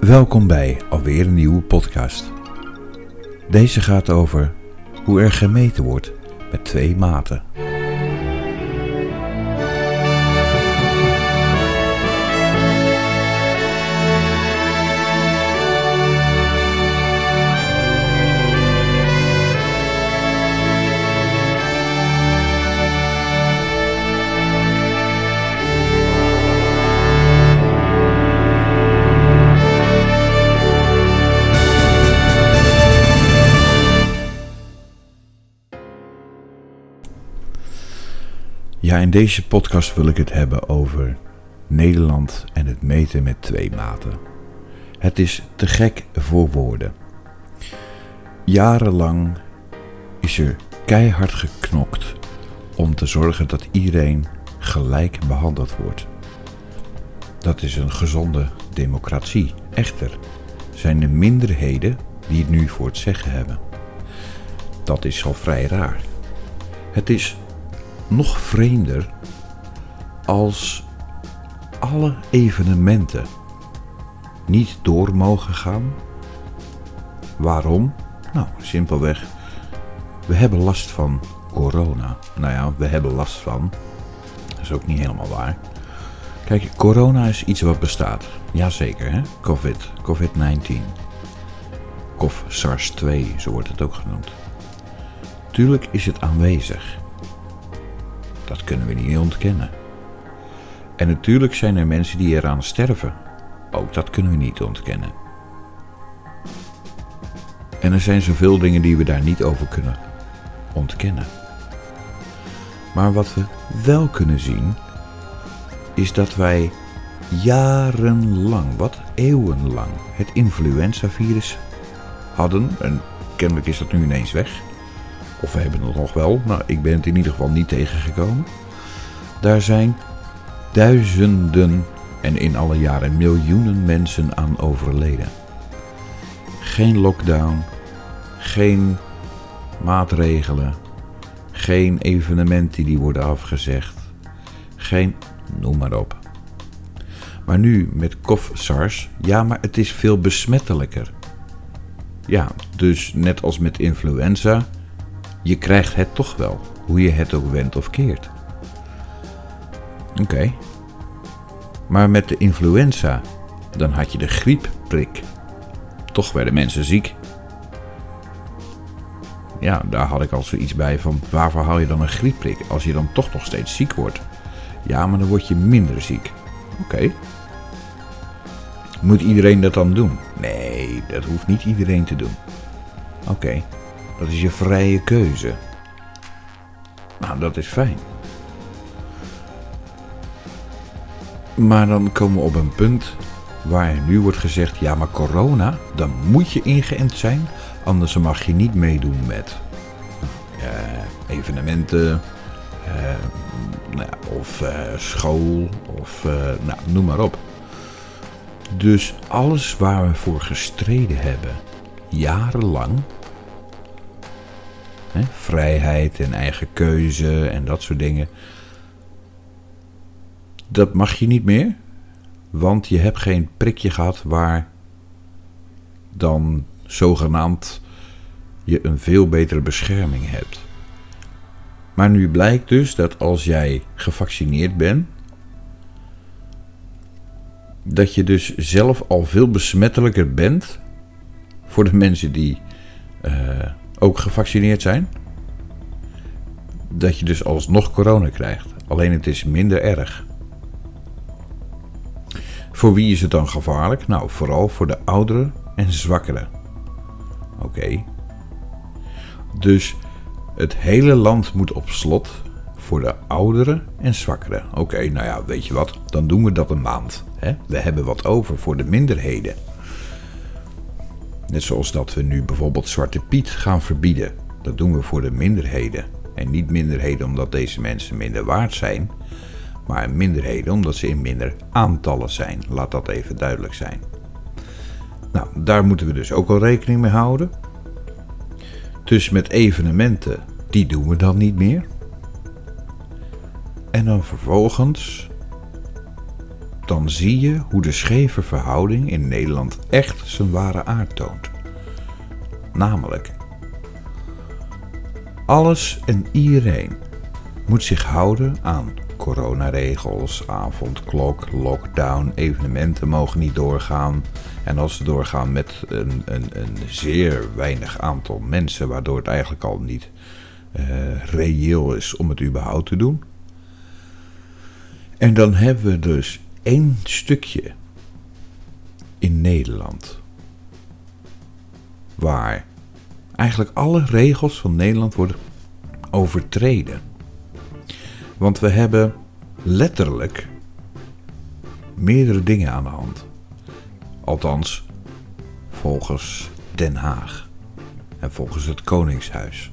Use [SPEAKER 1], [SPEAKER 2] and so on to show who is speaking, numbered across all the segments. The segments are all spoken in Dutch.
[SPEAKER 1] Welkom bij alweer een nieuwe podcast. Deze gaat over hoe er gemeten wordt met twee maten. Ja, in deze podcast wil ik het hebben over Nederland en het meten met twee maten. Het is te gek voor woorden. Jarenlang is er keihard geknokt om te zorgen dat iedereen gelijk behandeld wordt. Dat is een gezonde democratie. Echter zijn er minderheden die het nu voor het zeggen hebben. Dat is al vrij raar. Het is nog vreemder als alle evenementen niet door mogen gaan. Waarom? Nou, simpelweg. We hebben last van corona. Nou ja, we hebben last van. Dat is ook niet helemaal waar. Kijk, corona is iets wat bestaat. Jazeker, hè? COVID, COVID-19. COV SARS-2, zo wordt het ook genoemd. Tuurlijk is het aanwezig. Dat kunnen we niet ontkennen. En natuurlijk zijn er mensen die eraan sterven. Ook dat kunnen we niet ontkennen. En er zijn zoveel dingen die we daar niet over kunnen ontkennen. Maar wat we wel kunnen zien, is dat wij jarenlang, wat eeuwenlang, het influenzavirus hadden. En kennelijk is dat nu ineens weg. Of we hebben het nog wel, maar ik ben het in ieder geval niet tegengekomen. Daar zijn duizenden en in alle jaren miljoenen mensen aan overleden. Geen lockdown, geen maatregelen, geen evenementen die worden afgezegd, geen noem maar op. Maar nu met kof SARS, ja, maar het is veel besmettelijker. Ja, dus net als met influenza je krijgt het toch wel, hoe je het ook wendt of keert. Oké. Maar met de influenza, dan had je de griepprik. Toch werden mensen ziek. Ja, daar had ik al zoiets bij van waarvoor haal je dan een griepprik als je dan toch nog steeds ziek wordt? Ja, maar dan word je minder ziek. Oké. Moet iedereen dat dan doen? Nee, dat hoeft niet iedereen te doen. Oké. Dat is je vrije keuze. Nou, dat is fijn. Maar dan komen we op een punt waar nu wordt gezegd: ja, maar corona, dan moet je ingeënt zijn, anders mag je niet meedoen met uh, evenementen uh, nou, of uh, school of nou, noem maar op. Dus alles waar we voor gestreden hebben, jarenlang, Vrijheid en eigen keuze en dat soort dingen. Dat mag je niet meer, want je hebt geen prikje gehad waar dan zogenaamd je een veel betere bescherming hebt. Maar nu blijkt dus dat als jij gevaccineerd bent, dat je dus zelf al veel besmettelijker bent voor de mensen die uh, ook gevaccineerd zijn, dat je dus alsnog corona krijgt. Alleen het is minder erg. Voor wie is het dan gevaarlijk? Nou, vooral voor de ouderen en zwakkeren. Oké. Dus het hele land moet op slot voor de ouderen en zwakkeren. Oké, nou ja, weet je wat? Dan doen we dat een maand. Hè? We hebben wat over voor de minderheden. Net zoals dat we nu bijvoorbeeld Zwarte Piet gaan verbieden. Dat doen we voor de minderheden. En niet minderheden omdat deze mensen minder waard zijn, maar minderheden omdat ze in minder aantallen zijn. Laat dat even duidelijk zijn. Nou, daar moeten we dus ook al rekening mee houden. Dus met evenementen, die doen we dan niet meer. En dan vervolgens, dan zie je hoe de scheve verhouding in Nederland echt zijn ware aard toont. Namelijk, alles en iedereen moet zich houden aan coronaregels, avondklok, lockdown, evenementen mogen niet doorgaan. En als ze doorgaan met een, een, een zeer weinig aantal mensen, waardoor het eigenlijk al niet uh, reëel is om het überhaupt te doen. En dan hebben we dus één stukje in Nederland waar eigenlijk alle regels van Nederland worden overtreden. Want we hebben letterlijk meerdere dingen aan de hand. Althans, volgens Den Haag en volgens het Koningshuis.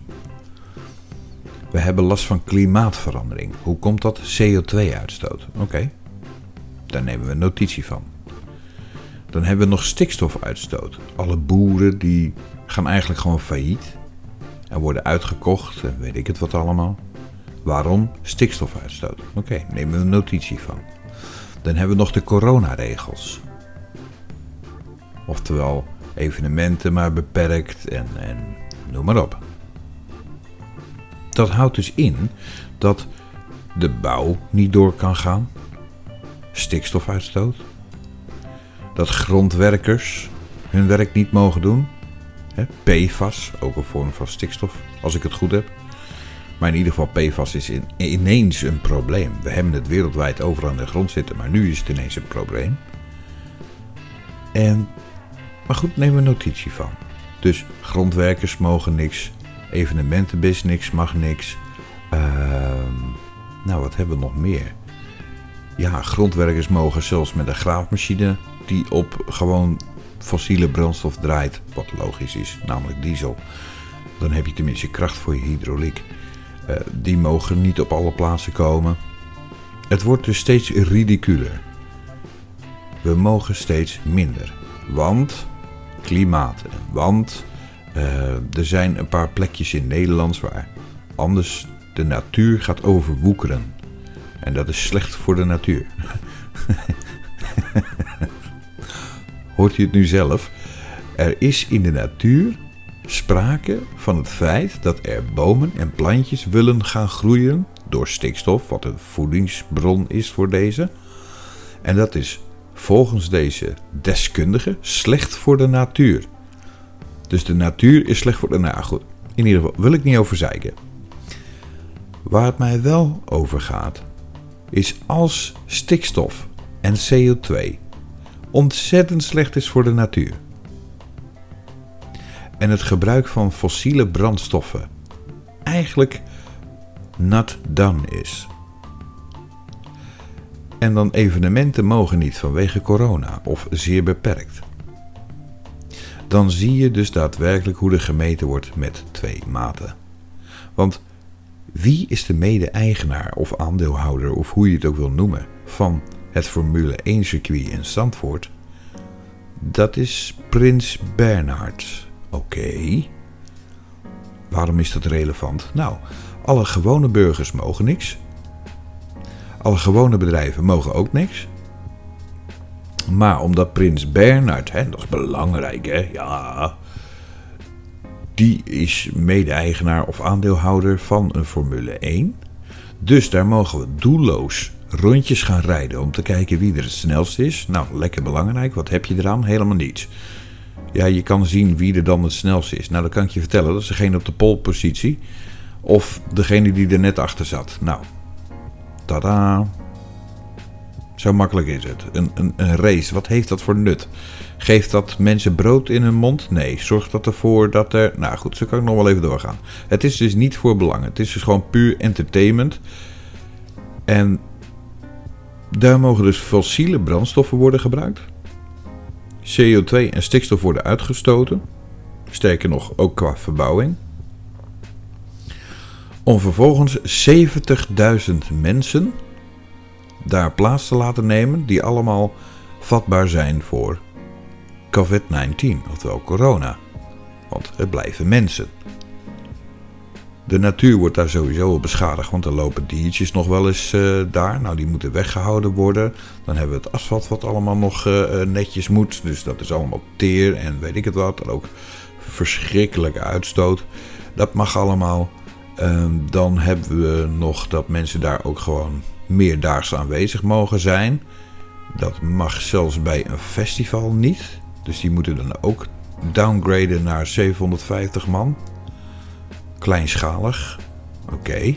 [SPEAKER 1] We hebben last van klimaatverandering. Hoe komt dat? CO2-uitstoot. Oké, daar nemen we notitie van. Dan hebben we nog stikstofuitstoot. Alle boeren die gaan eigenlijk gewoon failliet en worden uitgekocht en weet ik het wat allemaal. Waarom? Stikstofuitstoot. Oké, nemen we notitie van. Dan hebben we nog de coronaregels. Oftewel evenementen maar beperkt en, en noem maar op. Dat houdt dus in dat de bouw niet door kan gaan. Stikstofuitstoot. Dat grondwerkers hun werk niet mogen doen. PFAS, ook een vorm van stikstof, als ik het goed heb. Maar in ieder geval, PFAS is in, ineens een probleem. We hebben het wereldwijd overal in de grond zitten, maar nu is het ineens een probleem. En, maar goed, neem er notitie van. Dus grondwerkers mogen niks, evenementenbusiness mag niks. Ehm, nou, wat hebben we nog meer? Ja, grondwerkers mogen zelfs met een graafmachine die op gewoon fossiele brandstof draait, wat logisch is, namelijk diesel. Dan heb je tenminste kracht voor je hydrauliek. Uh, die mogen niet op alle plaatsen komen. Het wordt dus steeds ridiculer. We mogen steeds minder. Want klimaat. Want uh, er zijn een paar plekjes in Nederland waar anders de natuur gaat overwoekeren. En dat is slecht voor de natuur. Hoort u het nu zelf? Er is in de natuur sprake van het feit dat er bomen en plantjes willen gaan groeien door stikstof, wat een voedingsbron is voor deze. En dat is volgens deze deskundigen slecht voor de natuur. Dus de natuur is slecht voor de. Goed, in ieder geval wil ik niet over zeiken. Waar het mij wel over gaat, is als stikstof en CO2 ontzettend slecht is voor de natuur en het gebruik van fossiele brandstoffen eigenlijk not done is. En dan evenementen mogen niet vanwege corona of zeer beperkt. Dan zie je dus daadwerkelijk hoe er gemeten wordt met twee maten. Want wie is de mede-eigenaar of aandeelhouder of hoe je het ook wil noemen van het Formule 1 circuit in Zandvoort? Dat is Prins Bernhard. Oké. Waarom is dat relevant? Nou, alle gewone burgers mogen niks. Alle gewone bedrijven mogen ook niks. Maar omdat Prins Bernhard, hè, dat is belangrijk hè, ja. Die is mede-eigenaar of aandeelhouder van een Formule 1. Dus daar mogen we doelloos rondjes gaan rijden om te kijken wie er het snelst is. Nou, lekker belangrijk. Wat heb je eraan? Helemaal niets. Ja, je kan zien wie er dan het snelste is. Nou, dan kan ik je vertellen. Dat is degene op de polepositie. Of degene die er net achter zat. Nou, tada. Zo makkelijk is het. Een, een, een race, wat heeft dat voor nut? Geeft dat mensen brood in hun mond? Nee. Zorgt dat ervoor dat er... Nou goed, zo kan ik nog wel even doorgaan. Het is dus niet voor belang. Het is dus gewoon puur entertainment. En daar mogen dus fossiele brandstoffen worden gebruikt. CO2 en stikstof worden uitgestoten. Sterker nog, ook qua verbouwing. Om vervolgens 70.000 mensen daar plaats te laten nemen die allemaal vatbaar zijn voor COVID-19, oftewel corona. Want het blijven mensen. De natuur wordt daar sowieso beschadigd, want er lopen diertjes nog wel eens uh, daar. Nou, die moeten weggehouden worden. Dan hebben we het asfalt wat allemaal nog uh, netjes moet. Dus dat is allemaal teer en weet ik het wat. En ook verschrikkelijke uitstoot. Dat mag allemaal. Uh, dan hebben we nog dat mensen daar ook gewoon meerdaags aanwezig mogen zijn. Dat mag zelfs bij een festival niet. Dus die moeten dan ook downgraden naar 750 man kleinschalig. Oké.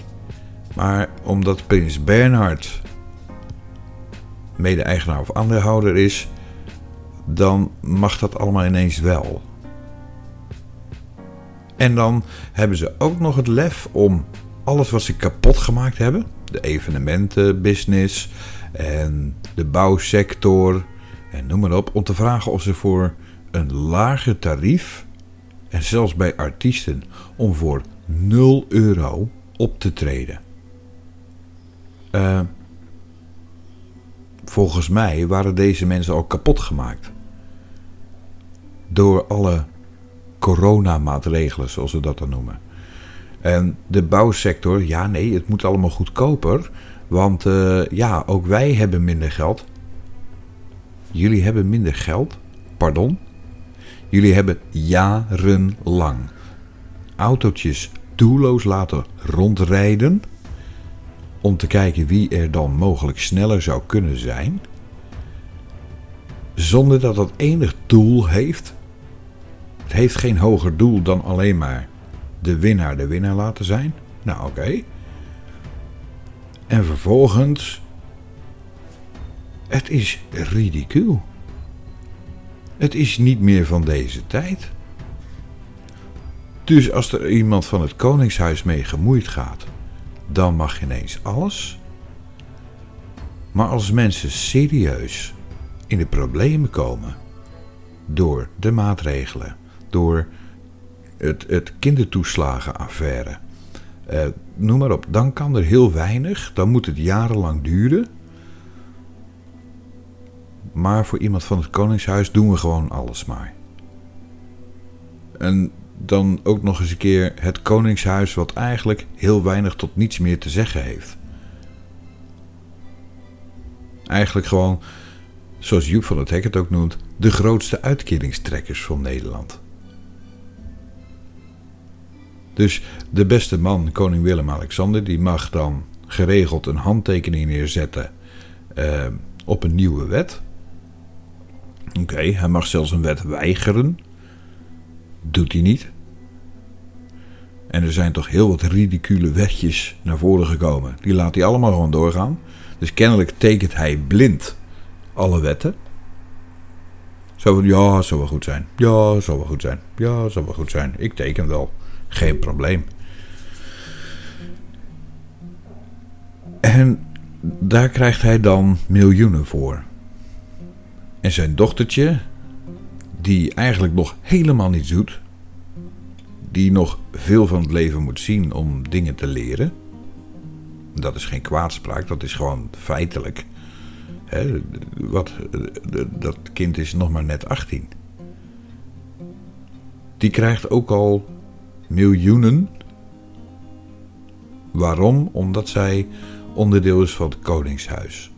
[SPEAKER 1] Maar omdat Prins Bernhard mede-eigenaar of aandeelhouder is, dan mag dat allemaal ineens wel. En dan hebben ze ook nog het lef om alles wat ze kapot gemaakt hebben, de evenementenbusiness en de bouwsector en noem maar op, om te vragen of ze voor een lager tarief en zelfs bij artiesten om voor 0 euro op te treden. Uh, volgens mij waren deze mensen al kapot gemaakt. Door alle coronamaatregelen, zoals we dat dan noemen. En de bouwsector, ja nee, het moet allemaal goedkoper. Want uh, ja, ook wij hebben minder geld. Jullie hebben minder geld? Pardon? Jullie hebben jarenlang autootjes doelloos laten rondrijden. Om te kijken wie er dan mogelijk sneller zou kunnen zijn. Zonder dat dat enig doel heeft. Het heeft geen hoger doel dan alleen maar de winnaar de winnaar laten zijn. Nou oké. En vervolgens. Het is ridicuul. Het is niet meer van deze tijd. Dus als er iemand van het koningshuis mee gemoeid gaat, dan mag ineens alles. Maar als mensen serieus in de problemen komen door de maatregelen, door het, het kindertoeslagenaffaire, eh, noem maar op, dan kan er heel weinig, dan moet het jarenlang duren. Maar voor iemand van het Koningshuis doen we gewoon alles maar. En dan ook nog eens een keer het Koningshuis, wat eigenlijk heel weinig tot niets meer te zeggen heeft. Eigenlijk gewoon, zoals Joep van het Hek het ook noemt, de grootste uitkeringstrekkers van Nederland. Dus de beste man, koning Willem-Alexander, die mag dan geregeld een handtekening neerzetten uh, op een nieuwe wet. Oké, hij mag zelfs een wet weigeren. Doet hij niet. En er zijn toch heel wat ridicule wetjes naar voren gekomen. Die laat hij allemaal gewoon doorgaan. Dus kennelijk tekent hij blind alle wetten. Zo van, ja, zal wel goed zijn. Ja, zal wel goed zijn. Ja, zal wel goed zijn. Ik teken wel. Geen probleem. En daar krijgt hij dan miljoenen voor. En zijn dochtertje, die eigenlijk nog helemaal niets doet, die nog veel van het leven moet zien om dingen te leren. Dat is geen kwaadspraak, dat is gewoon feitelijk. wat, dat kind is nog maar net 18. Die krijgt ook al miljoenen. Waarom? Omdat zij onderdeel is van het Koningshuis.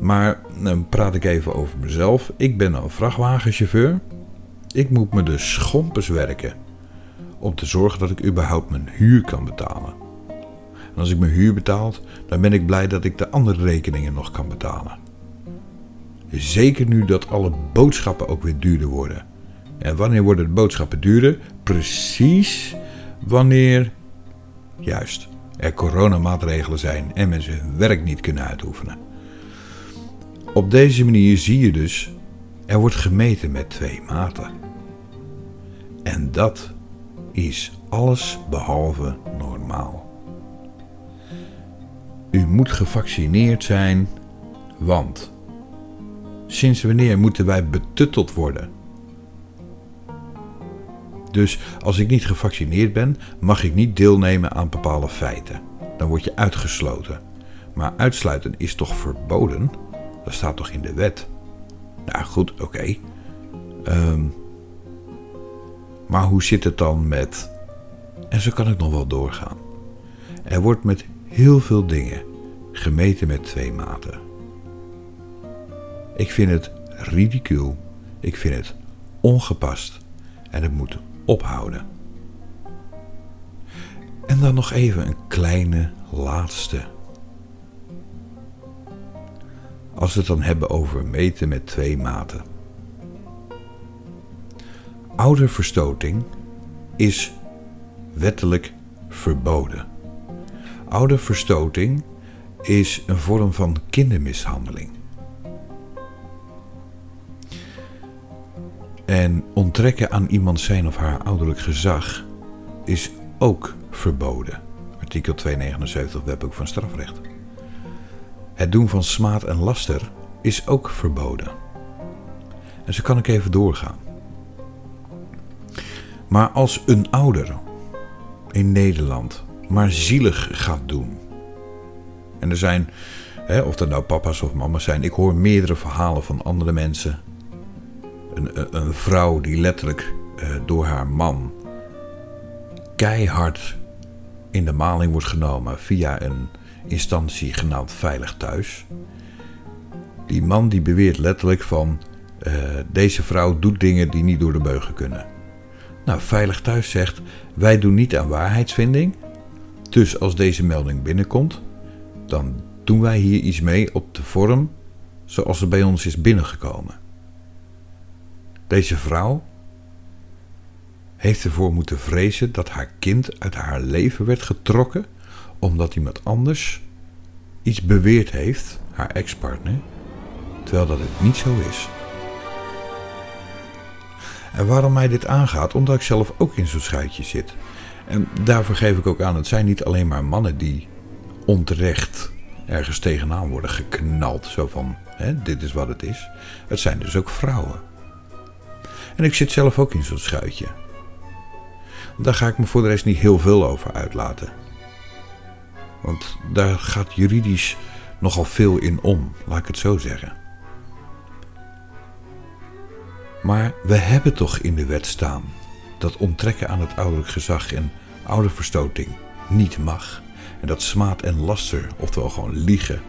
[SPEAKER 1] Maar dan praat ik even over mezelf. Ik ben een vrachtwagenchauffeur. Ik moet me de schompers werken om te zorgen dat ik überhaupt mijn huur kan betalen. En als ik mijn huur betaalt, dan ben ik blij dat ik de andere rekeningen nog kan betalen. Zeker nu dat alle boodschappen ook weer duurder worden. En wanneer worden de boodschappen duurder? Precies wanneer, juist, er coronamaatregelen zijn en mensen hun werk niet kunnen uitoefenen. Op deze manier zie je dus, er wordt gemeten met twee maten. En dat is alles behalve normaal. U moet gevaccineerd zijn, want sinds wanneer moeten wij betutteld worden? Dus als ik niet gevaccineerd ben, mag ik niet deelnemen aan bepaalde feiten. Dan word je uitgesloten. Maar uitsluiten is toch verboden? Dat staat toch in de wet? Nou goed, oké. Ehm, maar hoe zit het dan met En zo kan ik nog wel doorgaan. Er wordt met heel veel dingen gemeten met twee maten. Ik vind het ridicuul. Ik vind het ongepast. En het moet ophouden. En dan nog even een kleine laatste. Als we het dan hebben over meten met twee maten. Ouderverstoting is wettelijk verboden. Ouderverstoting is een vorm van kindermishandeling. En onttrekken aan iemand zijn of haar ouderlijk gezag is ook verboden. Artikel 279 Wetboek van Strafrecht. Het doen van smaad en laster is ook verboden. En zo kan ik even doorgaan. Maar als een ouder in Nederland maar zielig gaat doen. En er zijn, hè, of dat nou papa's of mama's zijn, ik hoor meerdere verhalen van andere mensen. Een, vrouw die letterlijk eh, door haar man keihard in de maling wordt genomen via een instantie genaamd Veilig Thuis. Die man die beweert letterlijk van uh, deze vrouw doet dingen die niet door de beugen kunnen. Nou, Veilig Thuis zegt wij doen niet aan waarheidsvinding. Dus als deze melding binnenkomt, dan doen wij hier iets mee op de vorm zoals er bij ons is binnengekomen. Deze vrouw heeft ervoor moeten vrezen dat haar kind uit haar leven werd getrokken omdat iemand anders iets beweerd heeft, haar ex-partner, terwijl dat het niet zo is. En waarom mij dit aangaat, omdat ik zelf ook in zo'n schuitje zit. En daarvoor geef ik ook aan, het zijn niet alleen maar mannen die onterecht ergens tegenaan worden geknald. Zo van, hè, dit is wat het is. Het zijn dus ook vrouwen. En ik zit zelf ook in zo'n schuitje. Daar ga ik me voor de rest niet heel veel over uitlaten. Want daar gaat juridisch nogal veel in om, laat ik het zo zeggen. Maar we hebben toch in de wet staan dat onttrekken aan het ouderlijk gezag en ouderverstoting niet mag. En dat smaad en laster, oftewel gewoon liegen,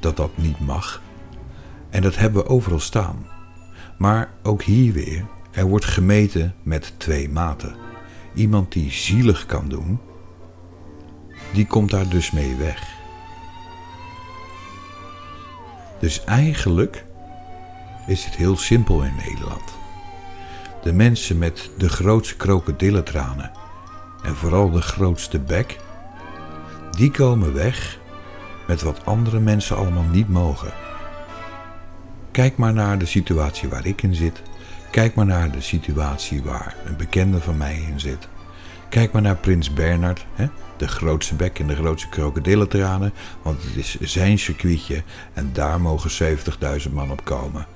[SPEAKER 1] dat dat niet mag. En dat hebben we overal staan. Maar ook hier weer, er wordt gemeten met twee maten. Iemand die zielig kan doen, die komt daar dus mee weg. Dus eigenlijk is het heel simpel in Nederland. De mensen met de grootste krokodillentranen en vooral de grootste bek, die komen weg met wat andere mensen allemaal niet mogen. Kijk maar naar de situatie waar ik in zit. Kijk maar naar de situatie waar een bekende van mij in zit. Kijk maar naar Prins Bernard, hè? de grootste bek en de grootste krokodillentranen, want het is zijn circuitje en daar mogen 70.000 man op komen.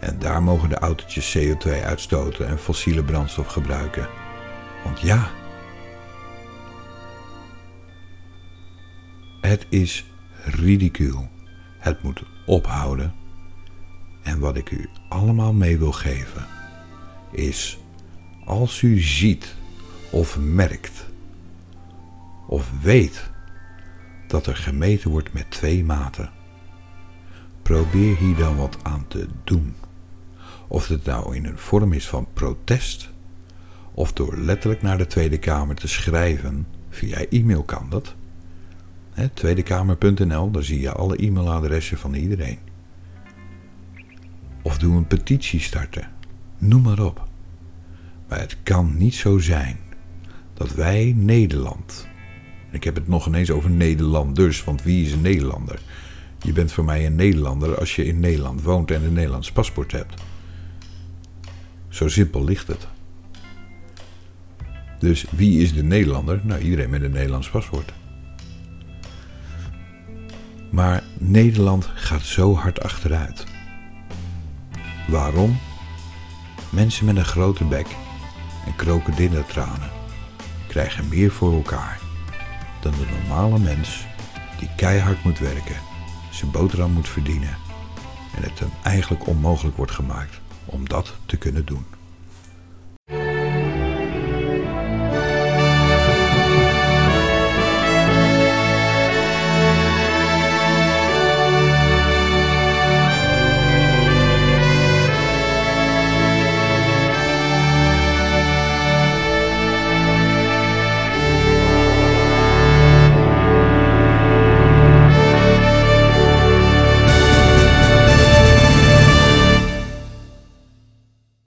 [SPEAKER 1] En daar mogen de autootjes CO2 uitstoten en fossiele brandstof gebruiken. Want ja, het is ridicuul. Het moet ophouden. En wat ik u allemaal mee wil geven is, als u ziet of merkt of weet dat er gemeten wordt met twee maten, probeer hier dan wat aan te doen. Of het nou in een vorm is van protest, of door letterlijk naar de Tweede Kamer te schrijven, via e-mail kan dat. Tweedekamer.nl, daar zie je alle e-mailadressen van iedereen. Of doe een petitie starten. Noem maar op. Maar het kan niet zo zijn dat wij Nederland. Ik heb het nog ineens over Nederlanders, want wie is een Nederlander? Je bent voor mij een Nederlander als je in Nederland woont en een Nederlands paspoort hebt. Zo simpel ligt het. Dus wie is de Nederlander? Nou, iedereen met een Nederlands paspoort. Maar Nederland gaat zo hard achteruit. Waarom? Mensen met een grote bek en krokodillentranen krijgen meer voor elkaar dan de normale mens die keihard moet werken, zijn boterham moet verdienen en het hem eigenlijk onmogelijk wordt gemaakt om dat te kunnen doen.